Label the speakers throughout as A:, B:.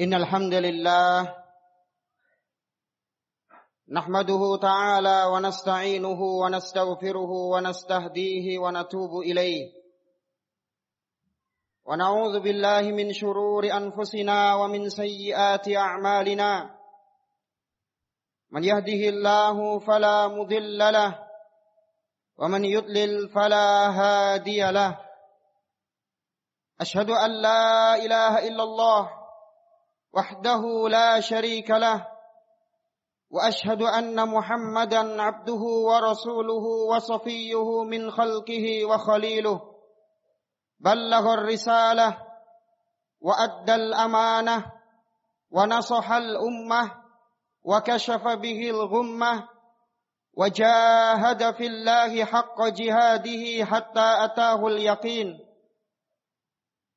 A: إن الحمد لله نحمده تعالى ونستعينه ونستغفره ونستهديه ونتوب إليه. ونعوذ بالله من شرور أنفسنا ومن سيئات أعمالنا. من يهده الله فلا مضل له ومن يضلل فلا هادي له. أشهد أن لا إله إلا الله وحده لا شريك له وأشهد أن محمدا عبده ورسوله وصفيه من خلقه وخليله بلغ الرسالة وأدى الأمانة ونصح الأمة وكشف به الغمة وجاهد في الله حق جهاده حتى أتاه اليقين.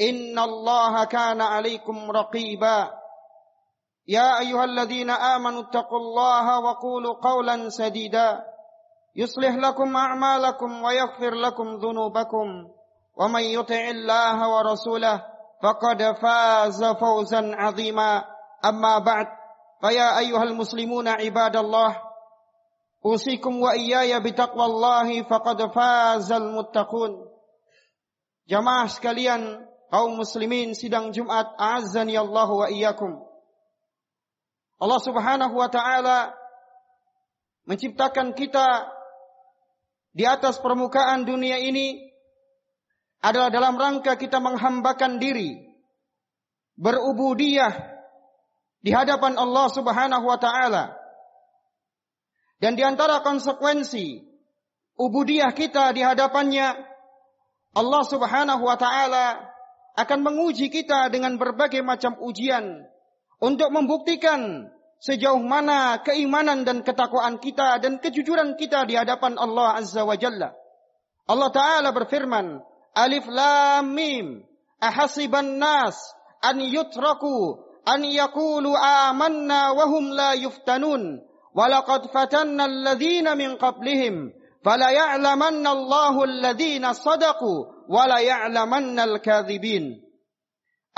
A: ان الله كان عليكم رقيبا. يا ايها الذين امنوا اتقوا الله وقولوا قولا سديدا. يصلح لكم اعمالكم ويغفر لكم ذنوبكم. ومن يطع الله ورسوله فقد فاز فوزا عظيما. اما بعد فيا ايها المسلمون عباد الله أوصيكم وإياي بتقوى الله فقد فاز المتقون. Jamaah sekalian kaum muslimin sidang Jumat azan ya Allah wa iyyakum Allah Subhanahu wa taala menciptakan kita di atas permukaan dunia ini adalah dalam rangka kita menghambakan diri berubudiyah di hadapan Allah Subhanahu wa taala. Dan di antara konsekuensi ubudiyah kita di hadapannya Allah Subhanahu wa taala akan menguji kita dengan berbagai macam ujian untuk membuktikan sejauh mana keimanan dan ketakwaan kita dan kejujuran kita di hadapan Allah Azza wa Jalla. Allah Ta'ala berfirman, Alif Lam Mim, Ahasiban nas an yutraku an yakulu amanna wa hum la yuftanun. Walaqad fatanna alladhina min qablihim. Fala ya'lamanna Allahu alladhina sadaqu. Wala ya'lamanna al-kadhibin.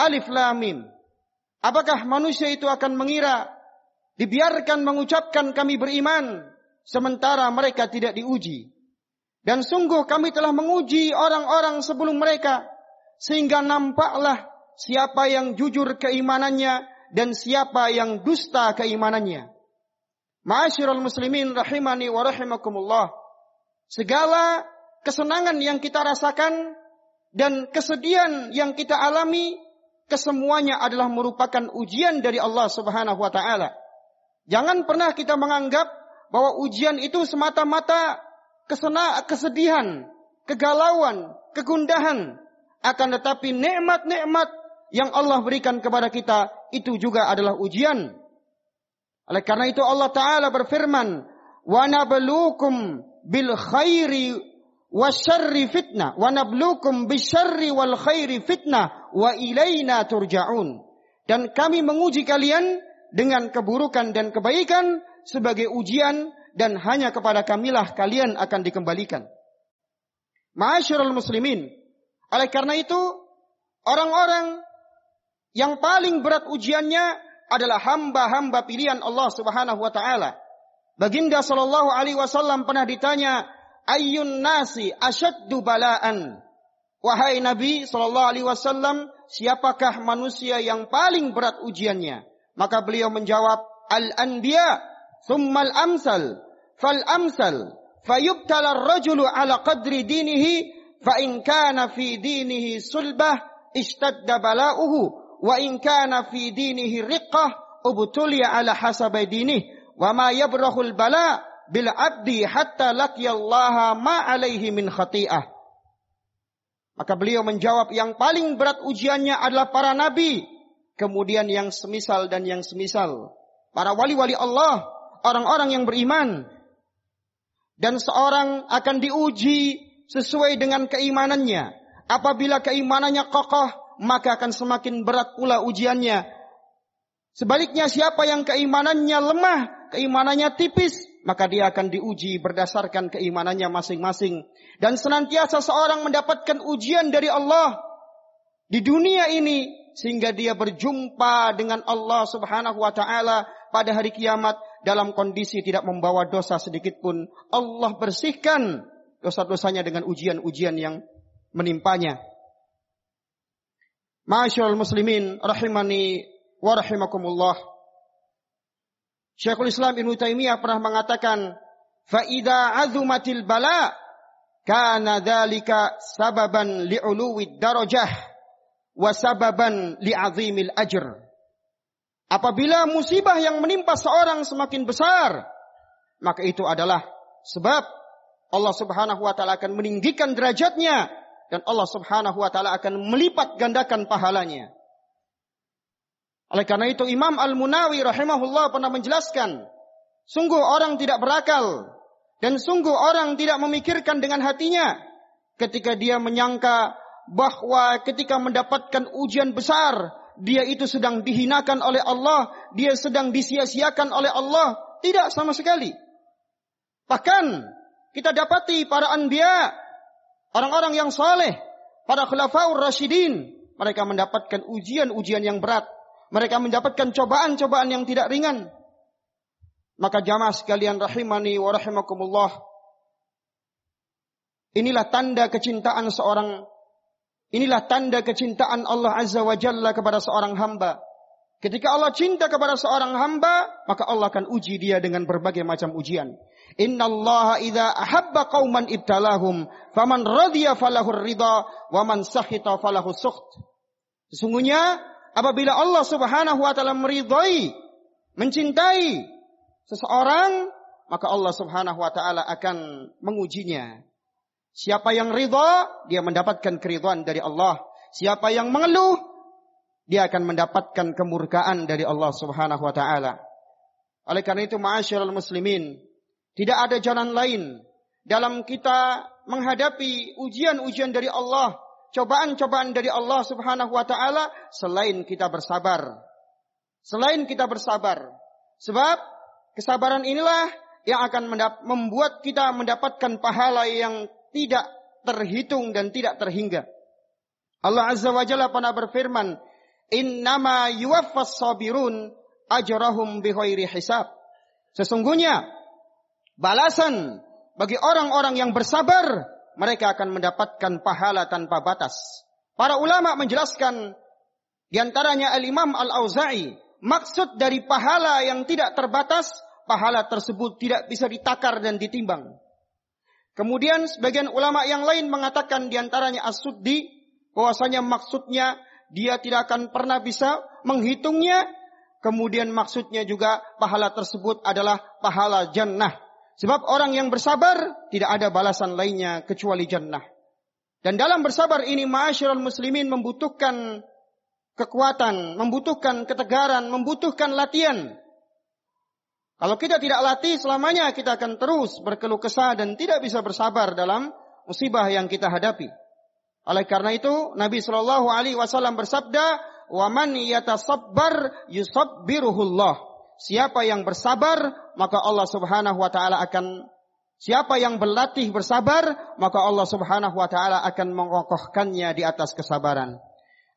A: Alif Lam Mim. Apakah manusia itu akan mengira dibiarkan mengucapkan kami beriman sementara mereka tidak diuji? Dan sungguh kami telah menguji orang-orang sebelum mereka sehingga nampaklah siapa yang jujur keimanannya dan siapa yang dusta keimanannya. Ma'asyiral muslimin rahimani wa rahimakumullah. Segala kesenangan yang kita rasakan dan kesedihan yang kita alami kesemuanya adalah merupakan ujian dari Allah Subhanahu wa taala. Jangan pernah kita menganggap bahwa ujian itu semata-mata kesena, kesedihan, kegalauan, kegundahan. Akan tetapi nikmat-nikmat yang Allah berikan kepada kita itu juga adalah ujian. Oleh karena itu Allah Ta'ala berfirman, nabluukum bil khairi wasyarri fitnah wa nabluukum bisyarri wal khairi fitnah wa ilaina turja'un dan kami menguji kalian dengan keburukan dan kebaikan sebagai ujian dan hanya kepada kamilah kalian akan dikembalikan. Ma'asyiral muslimin, oleh karena itu orang-orang yang paling berat ujiannya adalah hamba-hamba pilihan Allah Subhanahu wa taala. Baginda sallallahu alaihi wasallam pernah ditanya, "Ayyun nasi asyaddu bala'an?" Wahai Nabi sallallahu alaihi wasallam, siapakah manusia yang paling berat ujiannya? Maka beliau menjawab, Al-anbiya, thummal amsal, fal amsal, fayubtala rajulu ala qadri dinihi, fa in kana fi dinihi sulbah, ishtadda bala'uhu, wa in kana fi dinihi riqqah, ubtuliya ala hasabai dinih, wa ma bala' bil abdi hatta laqiyallaha ma alaihi min khati'ah. Maka beliau menjawab yang paling berat ujiannya adalah para nabi, kemudian yang semisal dan yang semisal. Para wali-wali Allah, orang-orang yang beriman. Dan seorang akan diuji sesuai dengan keimanannya. Apabila keimanannya kokoh, maka akan semakin berat pula ujiannya. Sebaliknya siapa yang keimanannya lemah, keimanannya tipis, maka dia akan diuji berdasarkan keimanannya masing-masing. Dan senantiasa seorang mendapatkan ujian dari Allah di dunia ini sehingga dia berjumpa dengan Allah Subhanahu wa taala pada hari kiamat dalam kondisi tidak membawa dosa sedikit pun. Allah bersihkan dosa-dosanya dengan ujian-ujian yang menimpanya. Masyaallah muslimin rahimani wa rahimakumullah. Syekhul Islam Ibnu Taimiyah pernah mengatakan, "Fa idza azumatil bala kana dzalika sababan li'uluwid darajah." wasababan li'azimil ajr. Apabila musibah yang menimpa seorang semakin besar, maka itu adalah sebab Allah Subhanahu wa taala akan meninggikan derajatnya dan Allah Subhanahu wa taala akan melipat gandakan pahalanya. Oleh karena itu Imam Al-Munawi rahimahullah pernah menjelaskan, sungguh orang tidak berakal dan sungguh orang tidak memikirkan dengan hatinya ketika dia menyangka bahwa ketika mendapatkan ujian besar, dia itu sedang dihinakan oleh Allah, dia sedang disia-siakan oleh Allah. Tidak sama sekali. Bahkan kita dapati para anbiya, orang-orang yang saleh, para khulafaur rasyidin, mereka mendapatkan ujian-ujian yang berat. Mereka mendapatkan cobaan-cobaan yang tidak ringan. Maka jamaah sekalian rahimani wa rahimakumullah. Inilah tanda kecintaan seorang Inilah tanda kecintaan Allah Azza wa Jalla kepada seorang hamba. Ketika Allah cinta kepada seorang hamba, maka Allah akan uji dia dengan berbagai macam ujian. Inna Allah idha ahabba qawman ibtalahum, faman radhiya falahur ridha, wa man sahita falahu sukht. Sesungguhnya, apabila Allah subhanahu wa ta'ala meridhai, mencintai seseorang, maka Allah subhanahu wa ta'ala akan mengujinya. Siapa yang ridha, dia mendapatkan keridhaan dari Allah. Siapa yang mengeluh, dia akan mendapatkan kemurkaan dari Allah Subhanahu wa taala. Oleh karena itu, ma'asyiral muslimin, tidak ada jalan lain dalam kita menghadapi ujian-ujian dari Allah, cobaan-cobaan dari Allah Subhanahu wa taala selain kita bersabar. Selain kita bersabar. Sebab kesabaran inilah yang akan membuat kita mendapatkan pahala yang tidak terhitung dan tidak terhingga. Allah Azza wa Jalla pernah berfirman, "Innama yuwaffas sabirun ajrahum bighairi hisab." Sesungguhnya balasan bagi orang-orang yang bersabar, mereka akan mendapatkan pahala tanpa batas. Para ulama menjelaskan di antaranya Al-Imam Al-Auza'i, maksud dari pahala yang tidak terbatas, pahala tersebut tidak bisa ditakar dan ditimbang. Kemudian sebagian ulama yang lain mengatakan di antaranya As-Suddi bahwasanya maksudnya dia tidak akan pernah bisa menghitungnya. Kemudian maksudnya juga pahala tersebut adalah pahala jannah. Sebab orang yang bersabar tidak ada balasan lainnya kecuali jannah. Dan dalam bersabar ini ma'asyiral muslimin membutuhkan kekuatan, membutuhkan ketegaran, membutuhkan latihan. Kalau kita tidak latih selamanya kita akan terus berkeluh kesah dan tidak bisa bersabar dalam musibah yang kita hadapi. Oleh karena itu Nabi Shallallahu Alaihi Wasallam bersabda, "Waman yatasabbar yusabbiruhullah." Siapa yang bersabar, maka Allah Subhanahu wa taala akan Siapa yang berlatih bersabar, maka Allah Subhanahu wa taala akan mengokohkannya di atas kesabaran.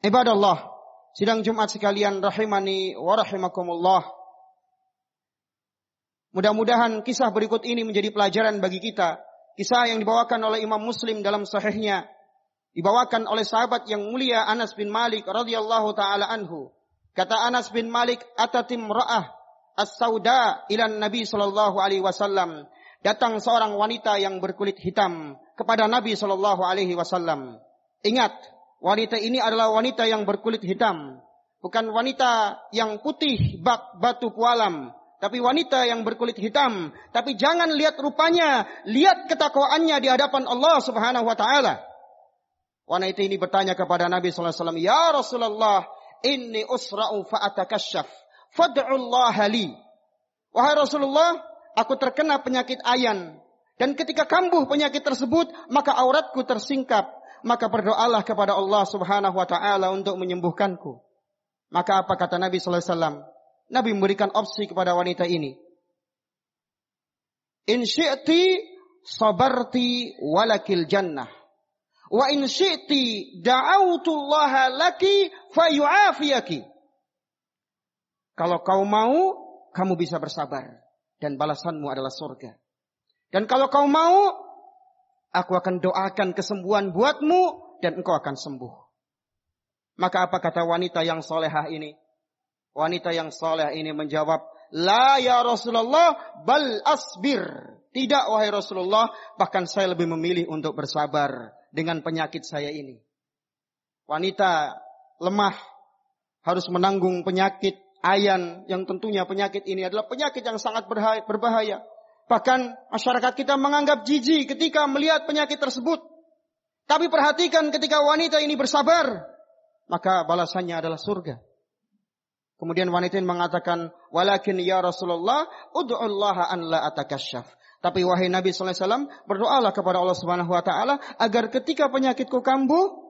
A: Ibadallah, sidang Jumat sekalian rahimani wa rahimakumullah. Mudah-mudahan kisah berikut ini menjadi pelajaran bagi kita. Kisah yang dibawakan oleh Imam Muslim dalam sahihnya. Dibawakan oleh sahabat yang mulia Anas bin Malik radhiyallahu taala anhu. Kata Anas bin Malik, "Atatim ra'ah as-sauda ila Nabi sallallahu alaihi wasallam." Datang seorang wanita yang berkulit hitam kepada Nabi sallallahu alaihi wasallam. Ingat, wanita ini adalah wanita yang berkulit hitam, bukan wanita yang putih bak batu pualam, tapi wanita yang berkulit hitam. Tapi jangan lihat rupanya, lihat ketakwaannya di hadapan Allah Subhanahu wa taala. Wanita ini bertanya kepada Nabi sallallahu alaihi wasallam, "Ya Rasulullah, inni usra'u fa'atakasyaf. Fad'ullah li. Wahai Rasulullah, aku terkena penyakit ayan. Dan ketika kambuh penyakit tersebut, maka auratku tersingkap. Maka berdoalah kepada Allah subhanahu wa ta'ala untuk menyembuhkanku. Maka apa kata Nabi sallallahu alaihi? Nabi memberikan opsi kepada wanita ini. In syi'ti sabarti walakil jannah. Wa in syi'ti da'autullaha laki fayu'afiyaki. Kalau kau mau, kamu bisa bersabar. Dan balasanmu adalah surga. Dan kalau kau mau, aku akan doakan kesembuhan buatmu dan engkau akan sembuh. Maka apa kata wanita yang solehah ini? Wanita yang soleh ini menjawab, La ya Rasulullah, bal asbir. Tidak wahai Rasulullah, bahkan saya lebih memilih untuk bersabar dengan penyakit saya ini. Wanita lemah harus menanggung penyakit ayan yang tentunya penyakit ini adalah penyakit yang sangat berbahaya. Bahkan masyarakat kita menganggap jijik ketika melihat penyakit tersebut. Tapi perhatikan ketika wanita ini bersabar, maka balasannya adalah surga. Kemudian wanita ini mengatakan, "Walakin ya Rasulullah, ud'ullaha an la atakasyaf." Tapi wahai Nabi sallallahu alaihi wasallam, berdoalah kepada Allah Subhanahu wa taala agar ketika penyakitku kambuh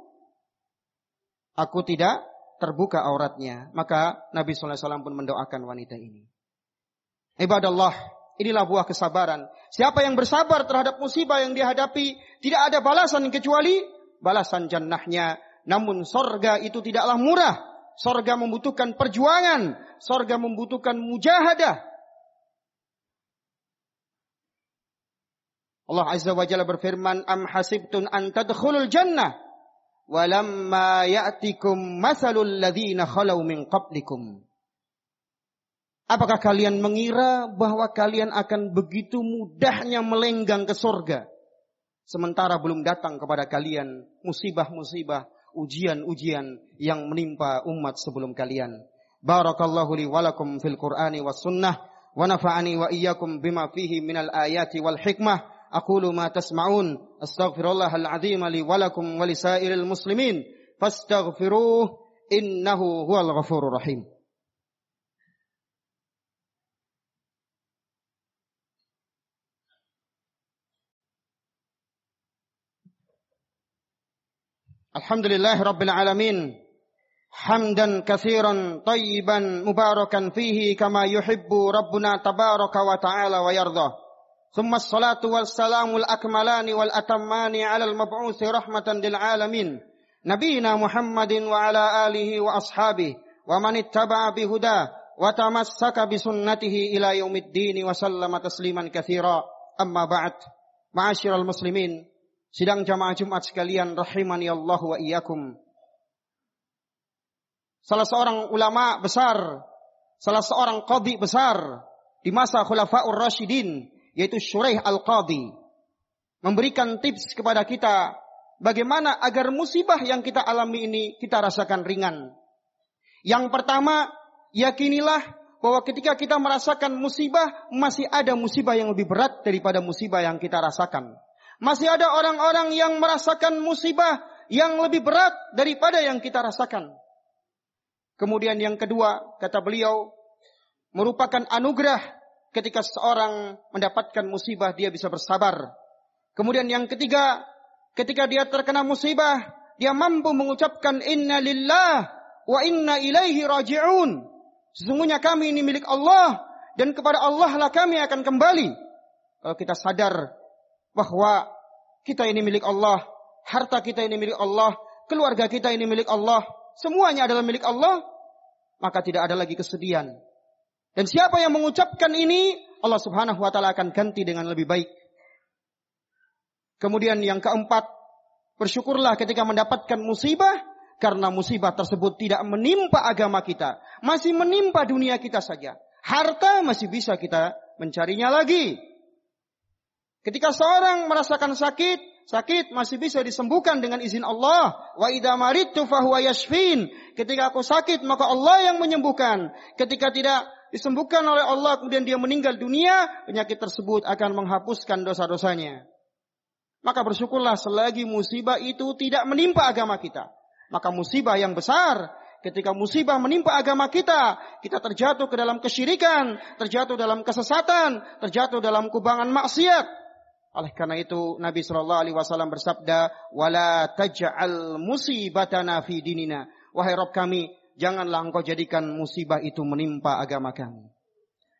A: aku tidak terbuka auratnya. Maka Nabi wasallam pun mendoakan wanita ini. Ibadallah, inilah buah kesabaran. Siapa yang bersabar terhadap musibah yang dihadapi, tidak ada balasan kecuali balasan jannahnya. Namun sorga itu tidaklah murah. Sorga membutuhkan perjuangan. Sorga membutuhkan mujahadah. Allah Azza wa Jalla berfirman, "Am hasibtun an tadkhulul jannah walamma ya'tikum mathalul ladzina khalau min qablikum." Apakah kalian mengira bahwa kalian akan begitu mudahnya melenggang ke surga sementara belum datang kepada kalian musibah-musibah, ujian-ujian yang menimpa umat sebelum kalian. Barakallahu li walakum fil Qur'ani was sunnah wa nafa'ani wa iyyakum bima fihi minal ayati wal hikmah. أقول ما تسمعون. أستغفر الله العظيم لي ولكم ولسائر المسلمين. فاستغفروه إنه هو الغفور الرحيم. الحمد لله رب العالمين. حمدا كثيرا طيبا مباركا فيه كما يحب ربنا تبارك وتعالى ويرضى ثم الصلاة والسلام الأكملان والأتمان على المبعوث رحمة للعالمين نبينا محمد وعلى آله وأصحابه ومن اتبع بهداه وتمسك بسنته إلى يوم الدين وسلم تسليما كثيرا أما بعد معاشر المسلمين sidang jamaah Jumat sekalian rahimani Allah wa iyyakum salah seorang ulama besar salah seorang qadhi besar di masa khulafaur rasyidin yaitu Syuraih Al-Qadhi memberikan tips kepada kita bagaimana agar musibah yang kita alami ini kita rasakan ringan. Yang pertama, yakinilah bahwa ketika kita merasakan musibah, masih ada musibah yang lebih berat daripada musibah yang kita rasakan. Masih ada orang-orang yang merasakan musibah yang lebih berat daripada yang kita rasakan. Kemudian yang kedua, kata beliau, merupakan anugerah ketika seorang mendapatkan musibah dia bisa bersabar. Kemudian yang ketiga, ketika dia terkena musibah, dia mampu mengucapkan inna lillah wa inna ilaihi raji'un. Sesungguhnya kami ini milik Allah dan kepada Allah lah kami akan kembali. Kalau kita sadar bahwa kita ini milik Allah, harta kita ini milik Allah, keluarga kita ini milik Allah, semuanya adalah milik Allah, maka tidak ada lagi kesedihan, dan siapa yang mengucapkan ini, Allah Subhanahu wa taala akan ganti dengan lebih baik. Kemudian yang keempat, bersyukurlah ketika mendapatkan musibah karena musibah tersebut tidak menimpa agama kita, masih menimpa dunia kita saja. Harta masih bisa kita mencarinya lagi. Ketika seorang merasakan sakit, sakit masih bisa disembuhkan dengan izin Allah. Wa idza maridtu fahuwa. Ketika aku sakit maka Allah yang menyembuhkan. Ketika tidak disembuhkan oleh Allah kemudian dia meninggal dunia, penyakit tersebut akan menghapuskan dosa-dosanya. Maka bersyukurlah selagi musibah itu tidak menimpa agama kita. Maka musibah yang besar ketika musibah menimpa agama kita, kita terjatuh ke dalam kesyirikan, terjatuh dalam kesesatan, terjatuh dalam kubangan maksiat. Oleh karena itu Nabi Shallallahu Alaihi Wasallam bersabda, "Wala taj'al musibatana fi dinina." Wahai Rob kami, janganlah engkau jadikan musibah itu menimpa agama kami.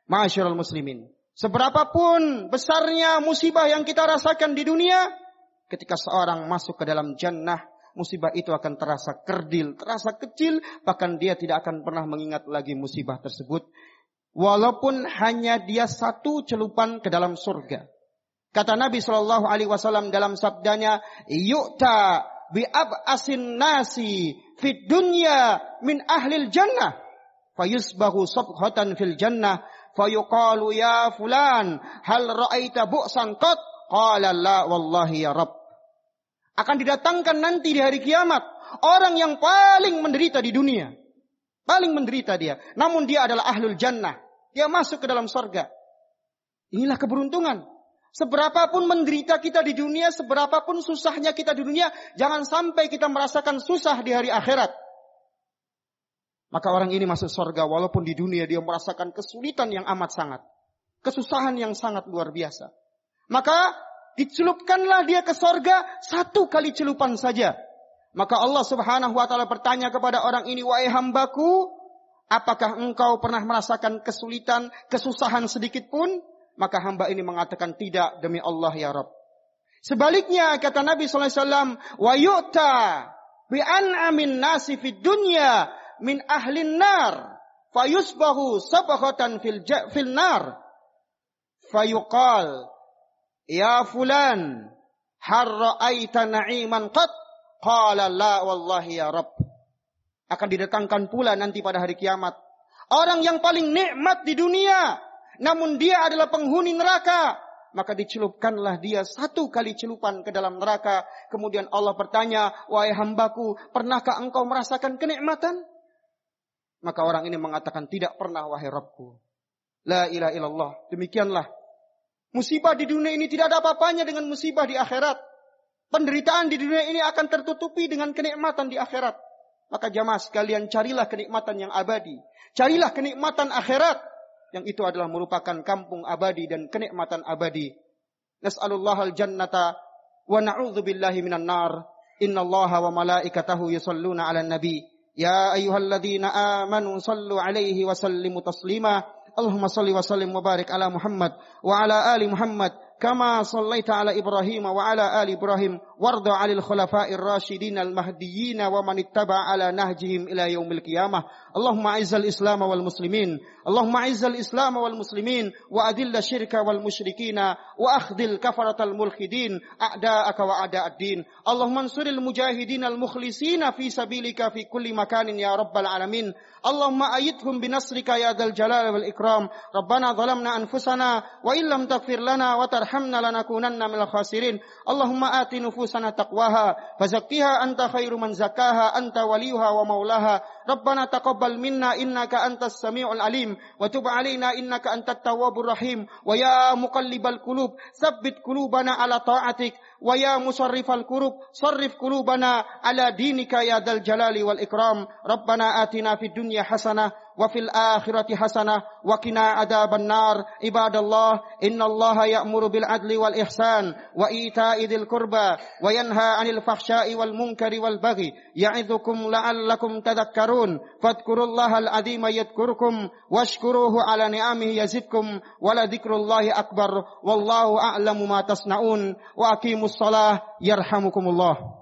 A: Masyarul muslimin. Seberapapun besarnya musibah yang kita rasakan di dunia, ketika seorang masuk ke dalam jannah, musibah itu akan terasa kerdil, terasa kecil, bahkan dia tidak akan pernah mengingat lagi musibah tersebut. Walaupun hanya dia satu celupan ke dalam surga. Kata Nabi Shallallahu Alaihi Wasallam dalam sabdanya, "Yu'ta bi asin nasi fid dunya min ahlil jannah, fayusbahu sabhatan fil jannah, fayuqalu ya fulan, hal ra'aita bu'san qat?" Qala la wallahi ya Rabb akan didatangkan nanti di hari kiamat orang yang paling menderita di dunia. Paling menderita dia. Namun dia adalah ahlul jannah. Dia masuk ke dalam sorga. Inilah keberuntungan. Seberapapun menderita kita di dunia, seberapapun susahnya kita di dunia, jangan sampai kita merasakan susah di hari akhirat. Maka orang ini masuk sorga walaupun di dunia dia merasakan kesulitan yang amat sangat. Kesusahan yang sangat luar biasa. Maka dicelupkanlah dia ke sorga satu kali celupan saja. Maka Allah subhanahu wa ta'ala bertanya kepada orang ini, Wahai hambaku, apakah engkau pernah merasakan kesulitan, kesusahan sedikit pun? Maka hamba ini mengatakan, tidak demi Allah ya Rabb. Sebaliknya kata Nabi SAW, Wa yu'ta bi'an'amin nasi fid dunya min ahlin nar. Fayusbahu sabahatan fil, fil nar. Fayuqal Ya fulan, har ra'aita na'iman qat? Qala la wallahi ya Rabb. Akan didatangkan pula nanti pada hari kiamat. Orang yang paling nikmat di dunia. Namun dia adalah penghuni neraka. Maka dicelupkanlah dia satu kali celupan ke dalam neraka. Kemudian Allah bertanya, Wahai hambaku, pernahkah engkau merasakan kenikmatan? Maka orang ini mengatakan, tidak pernah wahai Rabbku. La ilaha illallah. Demikianlah Musibah di dunia ini tidak ada apa-apanya dengan musibah di akhirat. Penderitaan di dunia ini akan tertutupi dengan kenikmatan di akhirat. Maka jamaah sekalian carilah kenikmatan yang abadi. Carilah kenikmatan akhirat yang itu adalah merupakan kampung abadi dan kenikmatan abadi. Nas'alullah al-jannata wa na'udzubillahi minan nar. Innallaha wa malaikatahu yusalluna 'alan nabi. Ya ayyuhalladzina amanu sallu 'alaihi wa sallimu taslima. Allahumma salli wa sallim wa barik ala Muhammad wa ala ali Muhammad كما صليت على إبراهيم وعلى آل إبراهيم وارض عن الخلفاء الراشدين المهديين ومن اتبع على نهجهم إلى يوم القيامة. اللهم أعز الإسلام والمسلمين. اللهم أعز الإسلام والمسلمين وأذل الشرك والمشركين. واخذل كفره الملحدين أعداءك وأعداء الدين. اللهم انصر المجاهدين المخلصين في سبيلك في كل مكان يا رب العالمين. اللهم ايدهم بنصرك يا ذا الجلال والإكرام. ربنا ظلمنا أنفسنا وإن لم تغفر لنا وترحمنا لنكونن من الخاسرين. اللهم آت نفوسنا تقواها فزكها أنت خير من زكاها أنت وليها ومولاها. ربنا تقبل منا إنك أنت السميع العليم وتب علينا إنك أنت التواب الرحيم ويا مقلب القلوب ثبت قلوبنا على طاعتك ويا مصرف القلوب صرف قلوبنا على دينك يا ذا الجلال والإكرام. ربنا آتنا في الدنيا حسنة وفي الآخرة حسنة وقنا عذاب النار. عباد الله إن الله يأمر بالعدل والإحسان وإيتاء ذي القربى وينهى عن الفحشاء والمنكر والبغي يعظكم لعلكم تذكرون. فاذكروا الله العظيم يذكركم واشكروه على نعمه يزدكم ولذكر الله أكبر. والله أعلم ما تصنعون. وأقيموا الصلاة يرحمكم الله.